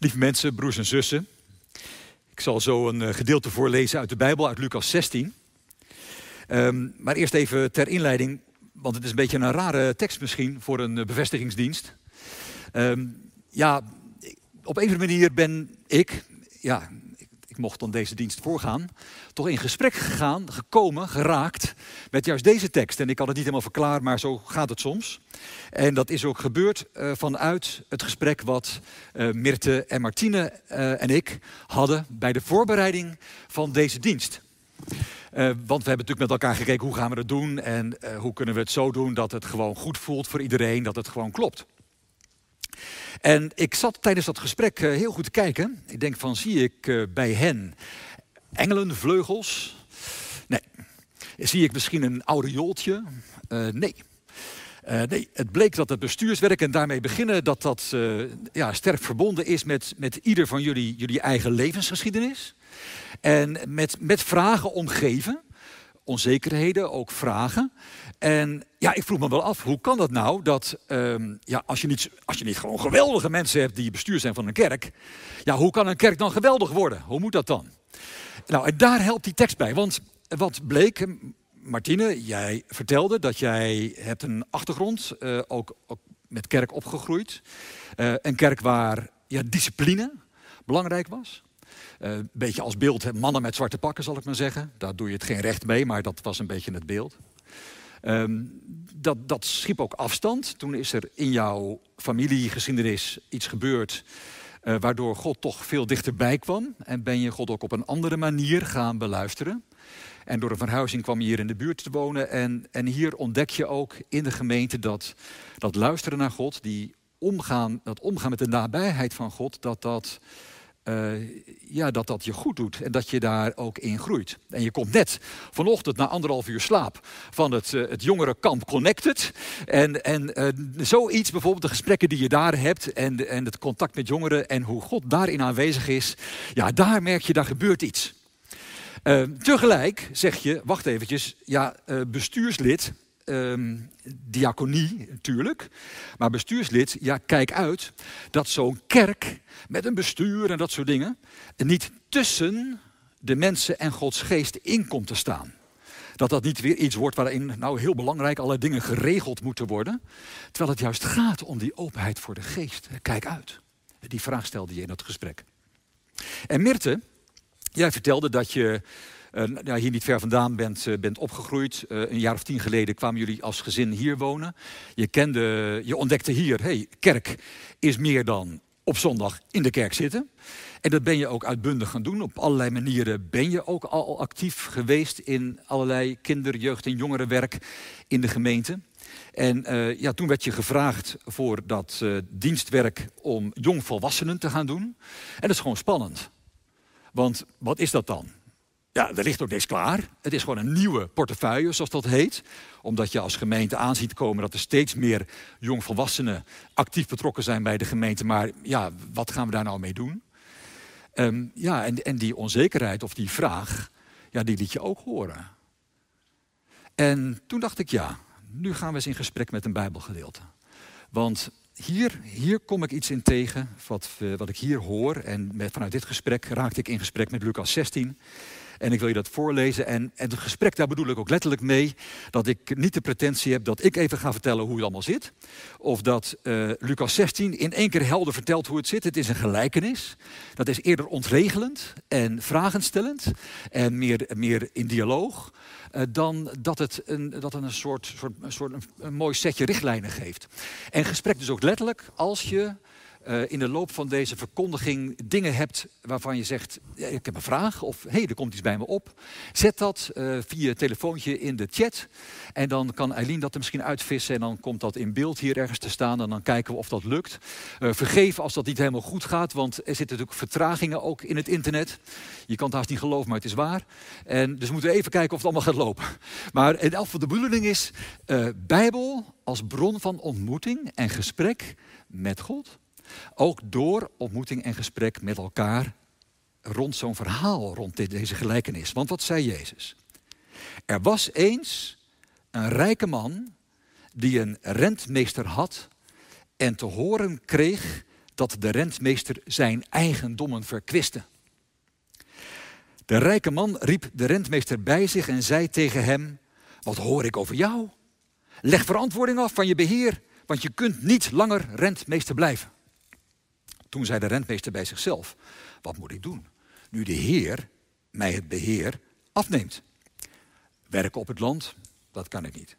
Lieve mensen, broers en zussen. Ik zal zo een eh, gedeelte voorlezen uit de Bijbel, uit Lucas 16. Ehm, maar eerst even ter inleiding, want het is een beetje een rare tekst misschien voor een eh, bevestigingsdienst. Ehm, ja, op een of andere manier ben ik, ja, mocht dan deze dienst voorgaan, toch in gesprek gegaan, gekomen, geraakt met juist deze tekst. En ik had het niet helemaal verklaard, maar zo gaat het soms. En dat is ook gebeurd uh, vanuit het gesprek wat uh, Mirte en Martine uh, en ik hadden bij de voorbereiding van deze dienst. want we hebben natuurlijk met elkaar gekeken hoe gaan we dat doen en hoe kunnen we het zo doen dat het gewoon goed voelt voor iedereen, dat het gewoon klopt. En ik zat tijdens dat gesprek heel goed te kijken. Ik denk van, zie ik bij hen engelenvleugels? Nee. Zie ik misschien een aureooltje? Uh, nee. Nee, het bleek dat het bestuurswerk en daarmee beginnen, dat dat ja, sterk verbonden is met, met ieder van jullie, jullie eigen levensgeschiedenis. En met, met vragen omgeven, onzekerheden, ook vragen. En ja, ik vroeg me wel af, hoe kan dat nou dat um, ja, als, je niet, als je niet gewoon geweldige mensen hebt die bestuur zijn van een kerk, ja, hoe kan een kerk dan geweldig worden? Hoe moet dat dan? Nou, en daar helpt die tekst bij, want wat bleek, Martine, jij vertelde dat jij hebt een achtergrond, uh, ook, met kerk opgegroeid. Uh, een kerk waar ja, discipline belangrijk was. Uh, een beetje als beeld, mannen met zwarte pakken zal ik maar zeggen. Daar doe je het geen recht mee, maar dat was een beetje het beeld. Um, dat, dat schiep ook afstand. Toen is er in jouw familiegeschiedenis iets gebeurd... Uh, waardoor God toch veel dichterbij kwam. En ben je God ook op een andere manier gaan beluisteren. En door een verhuizing kwam je hier in de buurt te wonen. En, en hier ontdek je ook in de gemeente dat, dat luisteren naar God, die omgaan, dat omgaan met de nabijheid van God, dat dat, uh, ja, dat dat je goed doet en dat je daar ook in groeit. En je komt net vanochtend na anderhalf uur slaap van het, uh, het jongerenkamp Connected. En, en uh, zoiets, bijvoorbeeld de gesprekken die je daar hebt en, en het contact met jongeren en hoe God daarin aanwezig is. Ja, daar merk je, daar gebeurt iets. Tegelijk zeg je, wacht eventjes, ja, bestuurslid, um, diaconie natuurlijk, maar bestuurslid, ja, kijk uit dat zo'n kerk met een bestuur en dat soort dingen niet tussen de mensen en Gods geest in komt te staan. Dat dat niet weer iets wordt waarin nou heel belangrijk alle dingen geregeld moeten worden, terwijl het juist gaat om die openheid voor de geest. Kijk uit. Die vraag stelde je in dat gesprek. En Mirte, Jij vertelde dat je uh, nou, hier niet ver vandaan bent, uh, bent opgegroeid. Uh, een jaar of tien geleden kwamen jullie als gezin hier wonen. Je, kende, je ontdekte hier, hey, kerk is meer dan op zondag in de kerk zitten. En dat ben je ook uitbundig gaan doen. Op allerlei manieren ben je ook al actief geweest in allerlei kinder-, jeugd- en jongerenwerk in de gemeente. En ja, toen werd je gevraagd voor dat dienstwerk om jongvolwassenen te gaan doen. En dat is gewoon spannend. Want wat is dat dan? Ja, er ligt ook niks klaar. Het is gewoon een nieuwe portefeuille, zoals dat heet. Omdat je als gemeente aanziet komen dat er steeds meer jongvolwassenen actief betrokken zijn bij de gemeente. Maar ja, wat gaan we daar nou mee doen? Um, ja, en, en die onzekerheid of die vraag, ja, die liet je ook horen. En toen dacht ik, ja, nu gaan we eens in gesprek met een Bijbelgedeelte. Want hier, hier kom ik iets in tegen, wat, wat ik hier hoor. En met, vanuit dit gesprek raakte ik in gesprek met Lucas 16. En ik wil je dat voorlezen. En, en het gesprek, daar bedoel ik ook letterlijk mee dat ik niet de pretentie heb dat ik even ga vertellen hoe het allemaal zit. Of dat uh, Lucas 16 in één keer helder vertelt hoe het zit. Het is een gelijkenis. Dat is eerder ontregelend en vragenstellend en meer, meer in dialoog. Uh, dan dat het een, dat het een soort, soort, een, soort een, een mooi setje richtlijnen geeft. En gesprek dus ook letterlijk als je uh, in de loop van deze verkondiging dingen hebt waarvan je zegt, ik heb een vraag of hé, hey, er komt iets bij me op. Zet dat uh, via telefoontje in de chat en dan kan Eileen dat er misschien uitvissen en dan komt dat in beeld hier ergens te staan en dan kijken we of dat lukt. Uh, vergeef als dat niet helemaal goed gaat, want er zitten natuurlijk vertragingen ook in het internet. Je kan het haast niet geloven, maar het is waar. En dus moeten we even kijken of het allemaal gaat lopen. Maar in elk de bedoeling is Bijbel als bron van ontmoeting en gesprek met God. Ook door ontmoeting en gesprek met elkaar rond zo'n verhaal, rond deze gelijkenis. Want wat zei Jezus? Er was eens een rijke man die een rentmeester had en te horen kreeg dat de rentmeester zijn eigendommen verkwiste. De rijke man riep de rentmeester bij zich en zei tegen hem: Wat hoor ik over jou? Leg verantwoording af van je beheer, want je kunt niet langer rentmeester blijven. Toen zei de rentmeester bij zichzelf: Wat moet ik doen? Nu de Heer mij het beheer afneemt. Werken op het land, dat kan ik niet.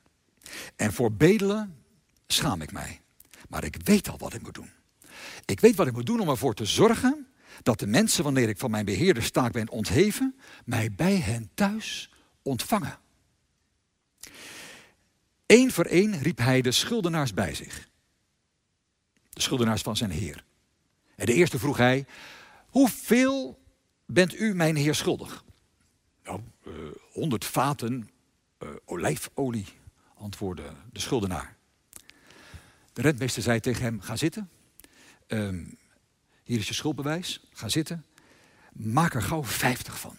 En voor bedelen schaam ik mij. Maar ik weet al wat ik moet doen. Ik weet wat ik moet doen om ervoor te zorgen dat de mensen, wanneer ik van mijn beheerderstaak ben ontheven, mij bij hen thuis ontvangen. Eén voor één riep hij de schuldenaars bij zich. De schuldenaars van zijn heer. En de eerste vroeg hij, hoeveel bent u mijn heer schuldig? Nou, eh, 100 vaten uh, olijfolie, antwoordde de schuldenaar. De rentmeester zei tegen hem, ga zitten. Uh, hier is je schuldbewijs, ga zitten. Maak er gauw 50 van.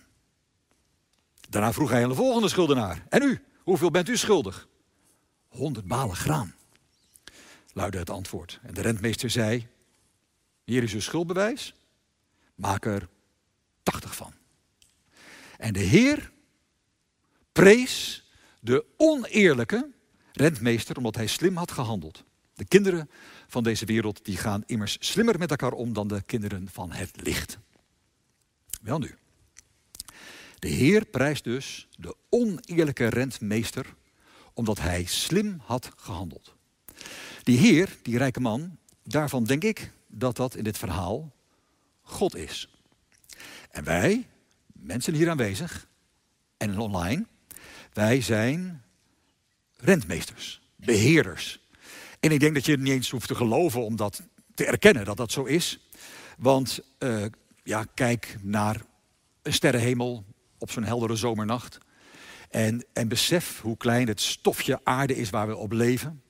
Daarna vroeg hij aan de volgende schuldenaar. En u, hoeveel bent u schuldig? 100 balen graan, luidde het antwoord. En de rentmeester zei, hier is uw schuldbewijs, maak er 80 van. En de Heer prees de oneerlijke rentmeester omdat hij slim had gehandeld. De kinderen van deze wereld die gaan immers slimmer met elkaar om dan de kinderen van het licht. Wel nu. De Heer prijst dus de oneerlijke rentmeester omdat hij slim had gehandeld. Die Heer, die rijke man, daarvan denk ik dat dat in dit verhaal God is. En wij, mensen hier aanwezig en online, wij zijn rentmeesters, beheerders. En ik denk dat je het niet eens hoeft te geloven om dat te erkennen dat dat zo is. Want uh, ja, kijk naar een sterrenhemel op zo'n heldere zomernacht. En, en besef hoe klein het stofje aarde is waar we op leven.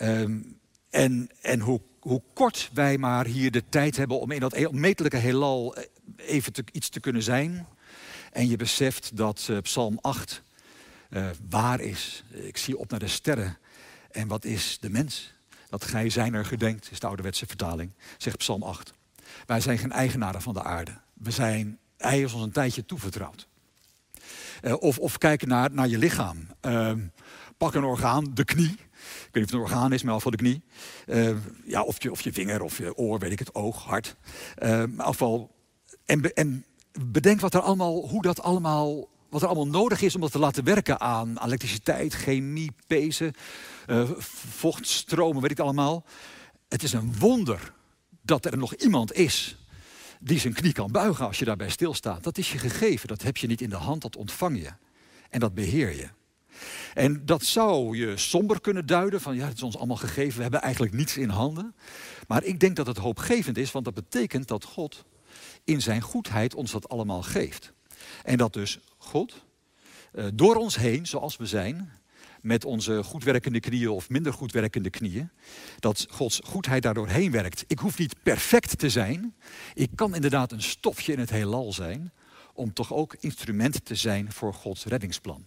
Um, en en hoe, hoe kort wij maar hier de tijd hebben om in dat onmetelijke heelal eh, even iets te kunnen zijn. En je beseft dat uh, Psalm 8 uh, waar is. Ik zie op naar de sterren. En wat is de mens? Dat gij zijn er gedenkt, is de ouderwetse vertaling, zegt Psalm 8. Wij zijn geen eigenaren van de aarde. We zijn, hij is ons een tijdje toevertrouwd. Of, of kijken naar, naar je lichaam. Uh, pak een orgaan, de knie. Ik weet niet of het een orgaan is, maar voor de knie. Uh, ja, of, je, of je vinger of je oor, weet ik het, oog, hart. maar afval. En, en bedenk wat er allemaal, hoe dat allemaal wat er allemaal nodig is om dat te laten werken aan elektriciteit, chemie, pezen, uh, vochtstromen, weet ik allemaal. Het is een wonder dat er nog iemand is die zijn knie kan buigen als je daarbij stilstaat. Dat is je gegeven, dat heb je niet in de hand, dat ontvang je. En dat beheer je. En dat zou je somber kunnen duiden van ja, het is ons allemaal gegeven, we hebben eigenlijk niets in handen. Maar ik denk dat het hoopgevend is, want dat betekent dat God in zijn goedheid ons dat allemaal geeft. En dat dus God uh, door ons heen, zoals we zijn, met onze goed werkende knieën of minder goed werkende knieën, dat Gods goedheid daardoor heen werkt. Ik hoef niet perfect te zijn. Ik kan inderdaad een stofje in het heelal zijn, om toch ook instrument te zijn voor Gods reddingsplan.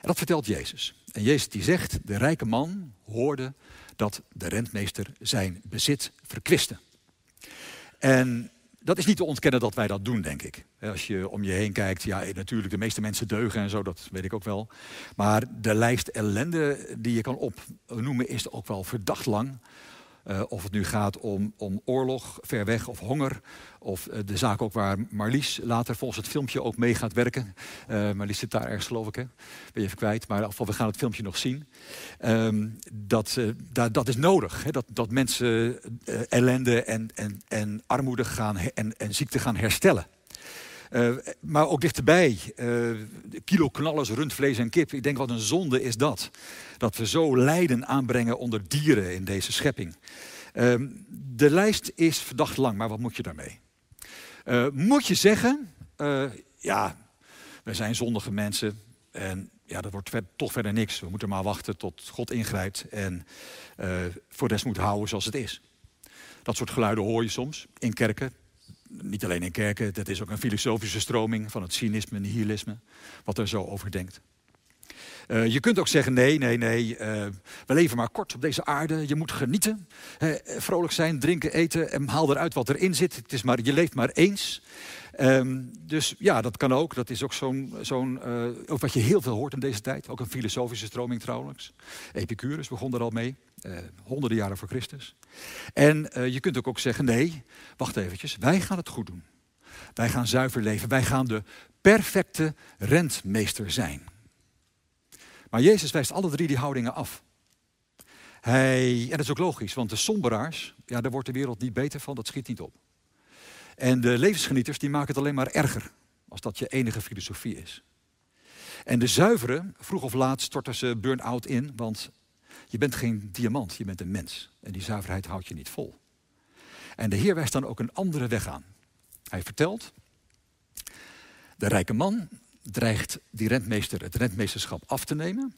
En dat vertelt Jezus. En Jezus die zegt, de rijke man hoorde dat de rentmeester zijn bezit verkwiste. En dat is niet te ontkennen dat wij dat doen, denk ik. Als je om je heen kijkt, ja, natuurlijk, de meeste mensen deugen en zo, dat weet ik ook wel. Maar de lijst ellende die je kan opnoemen is ook wel verdacht lang. Uh, of het nu gaat om, om oorlog, ver weg of honger. Of uh, de zaak ook waar Marlies later volgens het filmpje ook mee gaat werken. Uh, Marlies zit daar ergens geloof ik, hè? ben je even kwijt. Maar we gaan het filmpje nog zien. Dat, dat, dat is nodig. Hè? Dat, dat mensen ellende en, en, en armoede gaan en, en ziekte gaan herstellen. Uh, maar ook dichterbij, uh, kilo knallers, rundvlees en kip. Ik denk wat een zonde is dat. Dat we zo lijden aanbrengen onder dieren in deze schepping. Uh, de lijst is verdacht lang, maar wat moet je daarmee? Uh, moet je zeggen, ja, we zijn zondige mensen en ja, dat wordt toch verder niks. We moeten maar wachten tot God ingrijpt en voor des moet houden zoals het is. Dat soort geluiden hoor je soms in kerken niet alleen in kerken, dat is ook een filosofische stroming van het cynisme, nihilisme, wat er zo over denkt. Uh, je kunt ook zeggen, nee, nee, nee, uh, we leven maar kort op deze aarde. Je moet genieten, vrolijk zijn, drinken, eten en haal eruit wat erin zit. Het is maar, je leeft maar eens. Um, dus ja, dat kan ook. Dat is ook zo'n, zo'n ook wat je heel veel hoort in deze tijd. Ook een filosofische stroming trouwens. Epicurus begon er al mee, honderden jaren voor Christus. En je kunt ook, ook zeggen, nee, wacht eventjes, wij gaan het goed doen. Wij gaan zuiver leven. Wij gaan de perfecte rentmeester zijn. Maar Jezus wijst alle drie die houdingen af. Hij, en dat is ook logisch, want de somberaars, ja, daar wordt de wereld niet beter van, dat schiet niet op. En de levensgenieters, die maken het alleen maar erger, als dat je enige filosofie is. En de zuiveren, vroeg of laat storten ze burn-out in, want je bent geen diamant, je bent een mens. En die zuiverheid houdt je niet vol. En de Heer wijst dan ook een andere weg aan. Hij vertelt, de rijke man dreigt die rentmeester het rentmeesterschap af te nemen.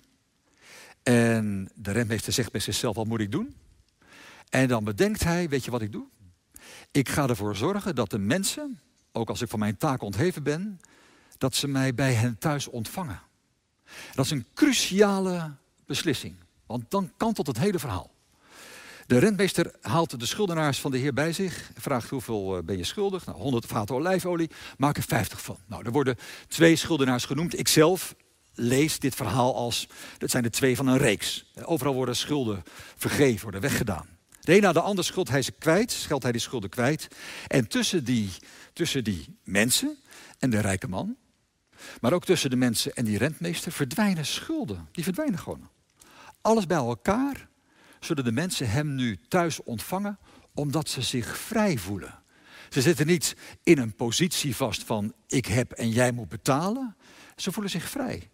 En de rentmeester zegt bij zichzelf, wat moet ik doen? En dan bedenkt hij, weet je wat ik doe? Ik ga ervoor zorgen dat de mensen, ook als ik van mijn taak ontheven ben, dat ze mij bij hen thuis ontvangen. Dat is een cruciale beslissing, want dan kantelt het hele verhaal. De rentmeester haalt de schuldenaars van de heer bij zich. Vraagt hoeveel eh, ben je schuldig? Nou, 100 vaten olijfolie. Maak er 50 van. Nou, er worden twee schuldenaars genoemd. Ikzelf lees dit verhaal als, dat zijn de twee van een reeks. Overal worden schulden vergeven, worden weggedaan. De een na de ander schuld hij ze kwijt, scheldt hij die schulden kwijt. En tussen die, tussen die mensen en de rijke man, maar ook tussen de mensen en die rentmeester, verdwijnen schulden. Die verdwijnen gewoon. Alles bij elkaar zullen de mensen hem nu thuis ontvangen omdat ze zich vrij voelen. Ze zitten niet in een positie vast van ik heb en jij moet betalen. Ze voelen zich vrij.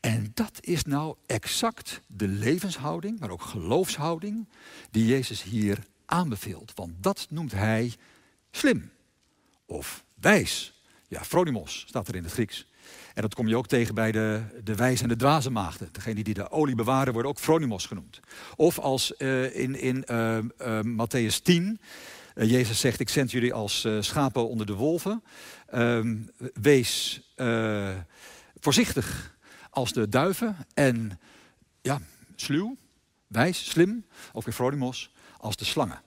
En dat is nou exact de levenshouding, maar ook geloofshouding, die Jezus hier aanbeveelt. Want dat noemt hij slim of wijs. Ja, phronimos staat er in het Grieks. En dat kom je ook tegen bij de, de wijze en de dwaze maagden. Degene die de olie bewaren worden ook phronimos genoemd. Of als uh, in, in uh, Matthäus 10, Jezus zegt, ik zend jullie als schapen onder de wolven. Ehm, wees voorzichtig als de duiven en ja, sluw, wijs, slim, ook weer phronimos, als de slangen.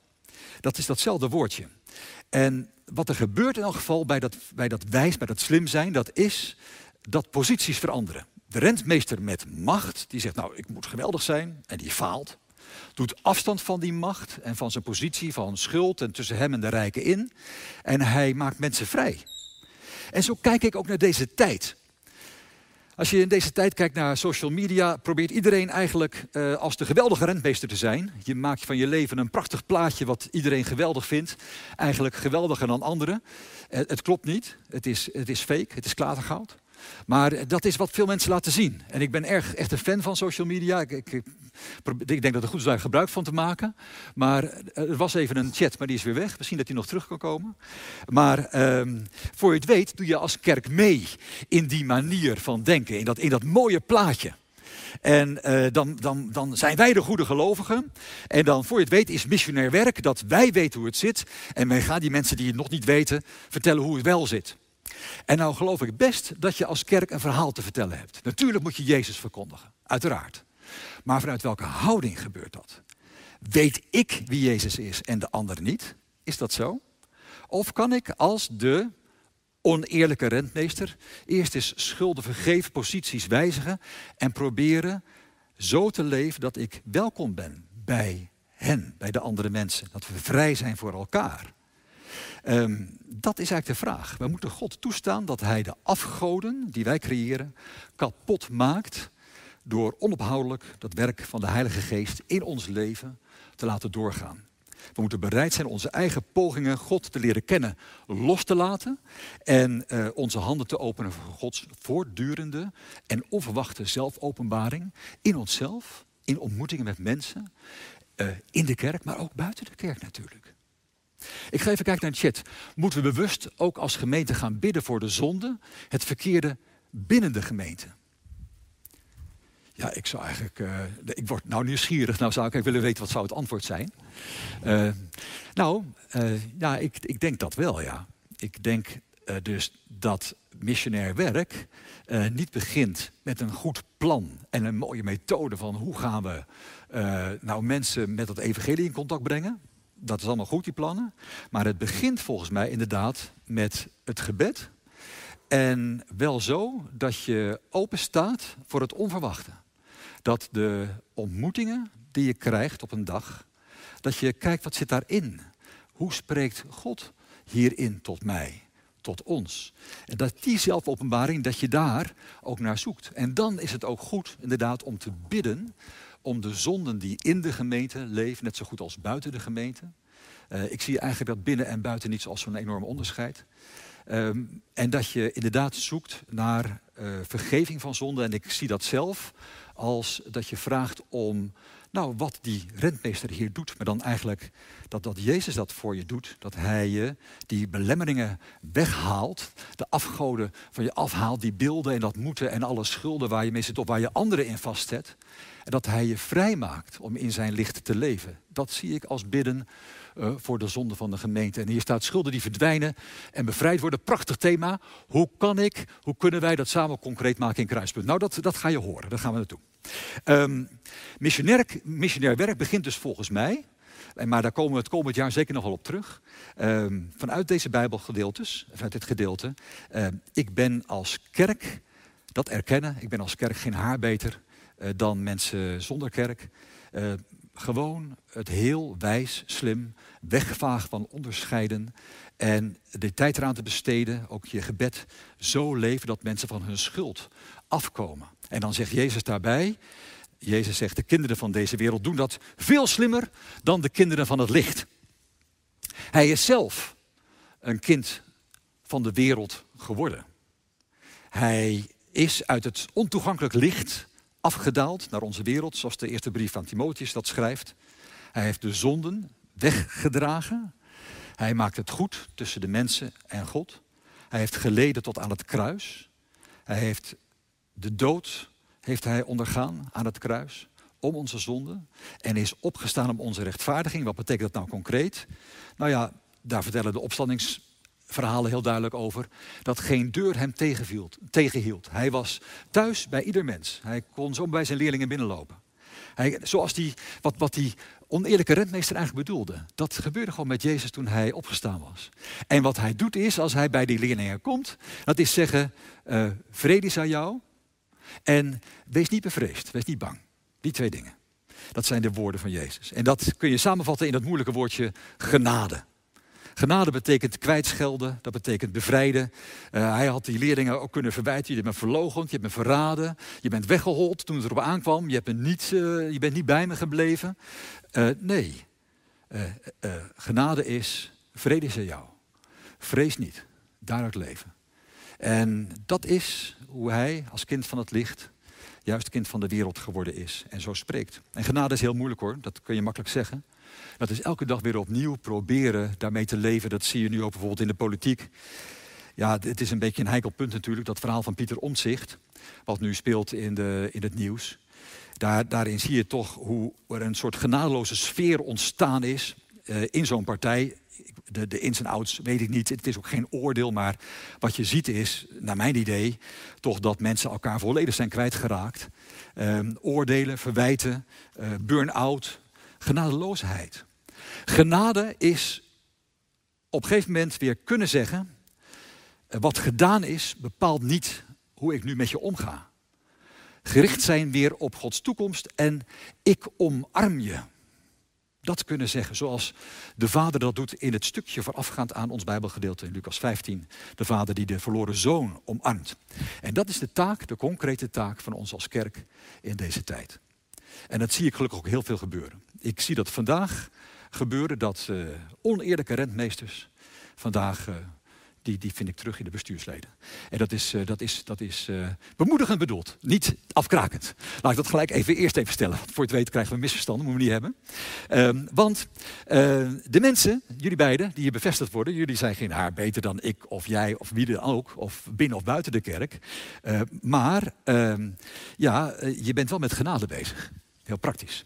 Dat is datzelfde woordje. En wat er gebeurt in elk geval bij dat, bij dat wijs, bij dat slim zijn, dat is dat posities veranderen. De rentmeester met macht, die zegt nou ik moet geweldig zijn en die faalt. Doet afstand van die macht en van zijn positie van schuld en tussen hem en de rijken in. En hij maakt mensen vrij. En zo kijk ik ook naar deze tijd. Als je in deze tijd kijkt naar social media, probeert iedereen eigenlijk uh, als de geweldige rentmeester te zijn. Je maakt van je leven een prachtig plaatje wat iedereen geweldig vindt. Eigenlijk geweldiger dan anderen. Uh, het klopt niet. Het is, het is fake. Het is klatergoud. Maar dat is wat veel mensen laten zien. En ik ben erg echt een fan van social media. Ik, ik, ik denk dat het goed is daar gebruik van te maken. Maar er was even een chat, maar die is weer weg. Misschien dat die nog terug kan komen. Maar um, voor je het weet, doe je als kerk mee in die manier van denken. In dat, in dat mooie plaatje. En uh, dan, dan, dan zijn wij de goede gelovigen. En dan, voor je het weet, is missionair werk dat wij weten hoe het zit. En wij gaan die mensen die het nog niet weten vertellen hoe het wel zit. En nou geloof ik best dat je als kerk een verhaal te vertellen hebt. Natuurlijk moet je Jezus verkondigen, uiteraard. Maar vanuit welke houding gebeurt dat? Weet ik wie Jezus is en de ander niet? Is dat zo? Of kan ik als de oneerlijke rentmeester eerst eens schulden vergeven, posities wijzigen en proberen zo te leven dat ik welkom ben bij hen, bij de andere mensen. Dat we vrij zijn voor elkaar. Um, dat is eigenlijk de vraag. We moeten God toestaan dat Hij de afgoden die wij creëren kapot maakt door onophoudelijk dat werk van de Heilige Geest in ons leven te laten doorgaan. We moeten bereid zijn onze eigen pogingen God te leren kennen los te laten en uh, onze handen te openen voor Gods voortdurende en onverwachte zelfopenbaring in onszelf, in ontmoetingen met mensen, uh, in de kerk, maar ook buiten de kerk natuurlijk. Ik ga even kijken naar de chat. Moeten we bewust ook als gemeente gaan bidden voor de zonde, het verkeerde binnen de gemeente? Ja, ik zou eigenlijk. Uh, ik word nou nieuwsgierig. Nou zou ik willen weten wat zou het antwoord zijn. Uh, nou, uh, ja, ik, ik denk dat wel, ja. Ik denk dus dat missionair werk niet begint met een goed plan en een mooie methode van hoe gaan we nou mensen met het evangelie in contact brengen. Dat is allemaal goed, die plannen. Maar het begint volgens mij inderdaad met het gebed. En wel zo dat je open staat voor het onverwachte. Dat de ontmoetingen die je krijgt op een dag, dat je kijkt wat zit daarin. Hoe spreekt God hierin tot mij, tot ons? En dat die zelfopenbaring, dat je daar ook naar zoekt. En dan is het ook goed inderdaad om te bidden om de zonden die in de gemeente leven, net zo goed als buiten de gemeente. Uh, ik zie eigenlijk dat binnen en buiten niet zoals zo'n enorm onderscheid. Um, en dat je inderdaad zoekt naar uh, vergeving van zonde. En ik zie dat zelf als dat je vraagt om nou, wat die rentmeester hier doet, maar dan eigenlijk dat, dat Jezus dat voor je doet. Dat hij je die belemmeringen weghaalt, de afgoden van je afhaalt, die beelden en dat moeten en alle schulden waar je mee zit of waar je anderen in vastzet. En dat hij je vrijmaakt om in zijn licht te leven. Dat zie ik als bidden uh, voor de zonde van de gemeente. En hier staat schulden die verdwijnen en bevrijd worden. Prachtig thema. Hoe kan ik, hoe kunnen wij dat samen concreet maken in Kruispunt? Nou, dat, dat ga je horen. Daar gaan we naartoe. Um, missionair, missionair werk begint dus volgens mij, maar daar komen we het komend jaar zeker nog wel op terug. Um, vanuit deze Bijbelgedeeltes, vanuit dit gedeelte. Uh, ik ben als kerk, dat erkennen, ik ben als kerk geen haar beter uh, dan mensen zonder kerk. Uh, gewoon het heel wijs, slim, wegvagen van onderscheiden. En de tijd eraan te besteden, ook je gebed, zo leven dat mensen van hun schuld afkomen. En dan zegt Jezus daarbij, Jezus zegt, de kinderen van deze wereld doen dat veel slimmer dan de kinderen van het licht. Hij is zelf een kind van de wereld geworden. Hij is uit het ontoegankelijk licht afgedaald naar onze wereld, zoals de eerste brief van Timotheus dat schrijft. Hij heeft de zonden weggedragen. Hij maakt het goed tussen de mensen en God. Hij heeft geleden tot aan het kruis. Hij heeft de dood heeft hij ondergaan aan het kruis om onze zonden en is opgestaan om onze rechtvaardiging. Wat betekent dat nou concreet? Nou ja, daar vertellen de opstandingsverhalen heel duidelijk over. Dat geen deur hem tegenhield. Hij was thuis bij ieder mens. Hij kon zo bij zijn leerlingen binnenlopen. Hij, zoals die, wat, wat die oneerlijke rentmeester eigenlijk bedoelde. Dat gebeurde gewoon met Jezus toen hij opgestaan was. En wat hij doet is, als hij bij die leerlingen komt, dat is zeggen, uh, vrede is aan jou, en wees niet bevreesd, wees niet bang. Die twee dingen. Dat zijn de woorden van Jezus. En dat kun je samenvatten in dat moeilijke woordje genade. Genade betekent kwijtschelden, dat betekent bevrijden. Uh, hij had die leerlingen ook kunnen verwijten. Je bent me verlogend, je bent me verraden, je bent weggehold toen het erop aankwam. Je, hebt me uh, je bent niet bij me gebleven. Uh, nee, genade is, vrede is jou. Vrees niet, daaruit leven. En dat is hoe hij als kind van het licht juist kind van de wereld geworden is en zo spreekt. En genade is heel moeilijk hoor, dat kun je makkelijk zeggen. Dat is elke dag weer opnieuw proberen daarmee te leven. Dat zie je nu ook bijvoorbeeld in de politiek. Ja, het is een beetje een heikel punt natuurlijk, dat verhaal van Pieter Omtzigt, wat nu speelt in, de, in het nieuws. Daar, daarin zie je toch hoe er een soort genadeloze sfeer ontstaan is uh, in zo'n partij de, de ins en outs weet ik niet. Het is ook geen oordeel, maar wat je ziet is, naar mijn idee, toch dat mensen elkaar volledig zijn kwijtgeraakt. Um, oordelen, verwijten, uh, burn-out, genadeloosheid. Genade is op een gegeven moment weer kunnen zeggen, uh, wat gedaan is, bepaalt niet hoe ik nu met je omga. Gericht zijn weer op Gods toekomst en ik omarm je dat kunnen zeggen. Zoals de vader dat doet in het stukje voorafgaand aan ons Bijbelgedeelte in Lucas 15. De vader die de verloren zoon omarmt. En dat is de taak, de concrete taak van ons als kerk in deze tijd. En dat zie ik gelukkig ook heel veel gebeuren. Ik zie dat vandaag gebeuren dat uh, oneerlijke rentmeesters vandaag uh, die, die vind ik terug in de bestuursleden. En dat is, uh, dat is, dat is bemoedigend bedoeld, niet afkrakend. Laat ik dat gelijk even eerst even stellen. Voor het weten krijgen we misverstanden, moeten we niet hebben. Um, want de mensen, jullie beiden, die hier bevestigd worden, jullie zijn geen haar beter dan ik of jij of wie dan ook, of binnen of buiten de kerk. maar ehm, ja, je bent wel met genade bezig. Heel praktisch.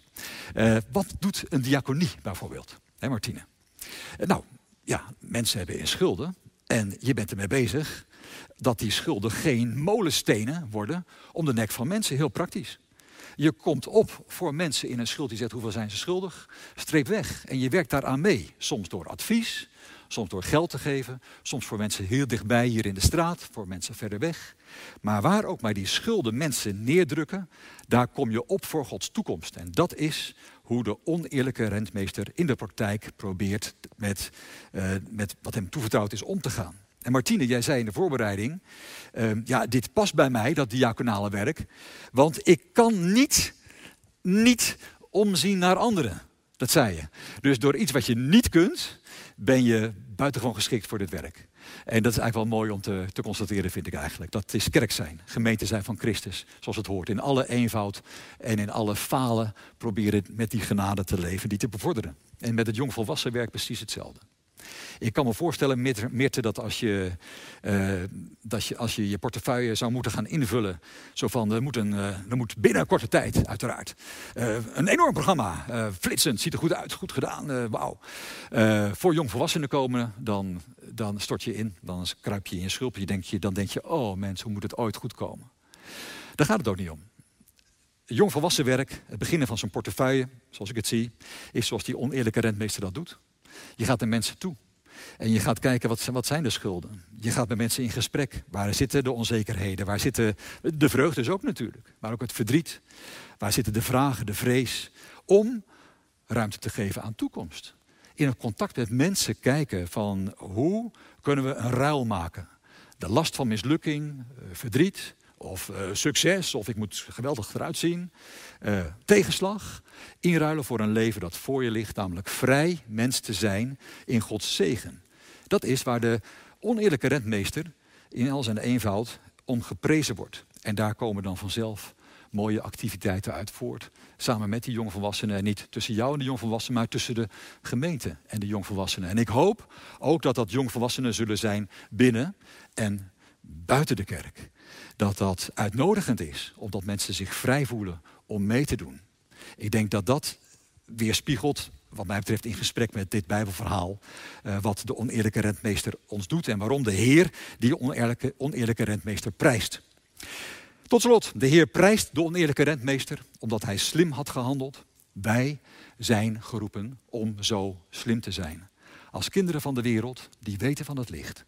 wat doet een diaconie bijvoorbeeld? Hé Martine? nou, ja, mensen hebben in schulden En je bent ermee bezig dat die schulden geen molenstenen worden om de nek van mensen. Heel praktisch. Je komt op voor mensen in een schuld die zegt hoeveel zijn ze schuldig. Streep weg. En je werkt daaraan mee. Soms door advies, soms door geld te geven. Soms voor mensen heel dichtbij hier in de straat, voor mensen verder weg. Maar waar ook maar die schulden mensen neerdrukken, daar kom je op voor Gods toekomst. En dat is hoe de oneerlijke rentmeester in de praktijk probeert met, uh, met wat hem toevertrouwd is om te gaan. En Martine, jij zei in de voorbereiding, uh, ja, dit past bij mij, dat diaconale werk, want ik kan niet, niet omzien naar anderen. Dat zei je. Dus door iets wat je niet kunt, ben je buitengewoon geschikt voor dit werk. En dat is eigenlijk wel mooi om te, te, constateren, vind ik eigenlijk. Dat is kerk zijn, gemeente zijn van Christus, zoals het hoort. In alle eenvoud en in alle falen proberen met die genade te leven, die te bevorderen. En met het jongvolwassen werk precies hetzelfde. Ik kan me voorstellen, Mirte, dat als je, uh, dat je, als je je portefeuille zou moeten gaan invullen, zo van, er moet, een, uh, er moet binnen een korte tijd, uiteraard, uh, een enorm programma, flitsend, ziet er goed uit, goed gedaan, wauw. voor jongvolwassenen komen, dan, dan stort je in, dan kruip je in je schulpje, denk je, dan denk je, oh mensen, hoe moet het ooit goed komen? Daar gaat het ook niet om. Jongvolwassen werk, het beginnen van zo'n portefeuille, zoals ik het zie, is zoals die oneerlijke rentmeester dat doet. Je gaat naar mensen toe. En je gaat kijken, wat, wat zijn de schulden? Je gaat met mensen in gesprek. Waar zitten de onzekerheden? Waar zitten de vreugdes ook natuurlijk? Maar ook het verdriet. Waar zitten de vragen, de vrees? Om ruimte te geven aan toekomst. In het contact met mensen kijken van hoe kunnen we een ruil maken? De last van mislukking, eh, verdriet, of uh, succes, of ik moet geweldig eruit zien. Uh, tegenslag, inruilen voor een leven dat voor je ligt, namelijk vrij mens te zijn in Gods zegen. Dat is waar de oneerlijke rentmeester in al zijn eenvoud om geprezen wordt. En daar komen dan vanzelf mooie activiteiten uit voort. Samen met die jongvolwassenen. En niet tussen jou en de jongvolwassenen, maar tussen de gemeente en de jongvolwassenen. En ik hoop ook dat dat jongvolwassenen zullen zijn binnen en buiten de kerk dat dat uitnodigend is, omdat mensen zich vrij voelen om mee te doen. Ik denk dat dat weerspiegelt, wat mij betreft in gesprek met dit Bijbelverhaal, uh, wat de oneerlijke rentmeester ons doet en waarom de Heer die oneerlijke, oneerlijke rentmeester prijst. Tot slot, de Heer prijst de oneerlijke rentmeester omdat hij slim had gehandeld. Wij zijn geroepen om zo slim te zijn. Als kinderen van de wereld die weten van het licht.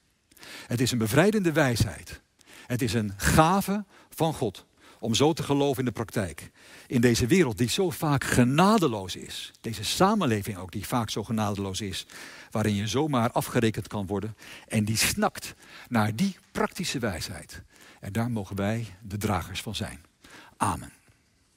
Het is een bevrijdende wijsheid het is een gave van God om zo te geloven in de praktijk. In deze wereld die zo vaak genadeloos is. Deze samenleving ook die vaak zo genadeloos is. Waarin je zomaar afgerekend kan worden. En die snakt naar die praktische wijsheid. En daar mogen wij de dragers van zijn. Amen.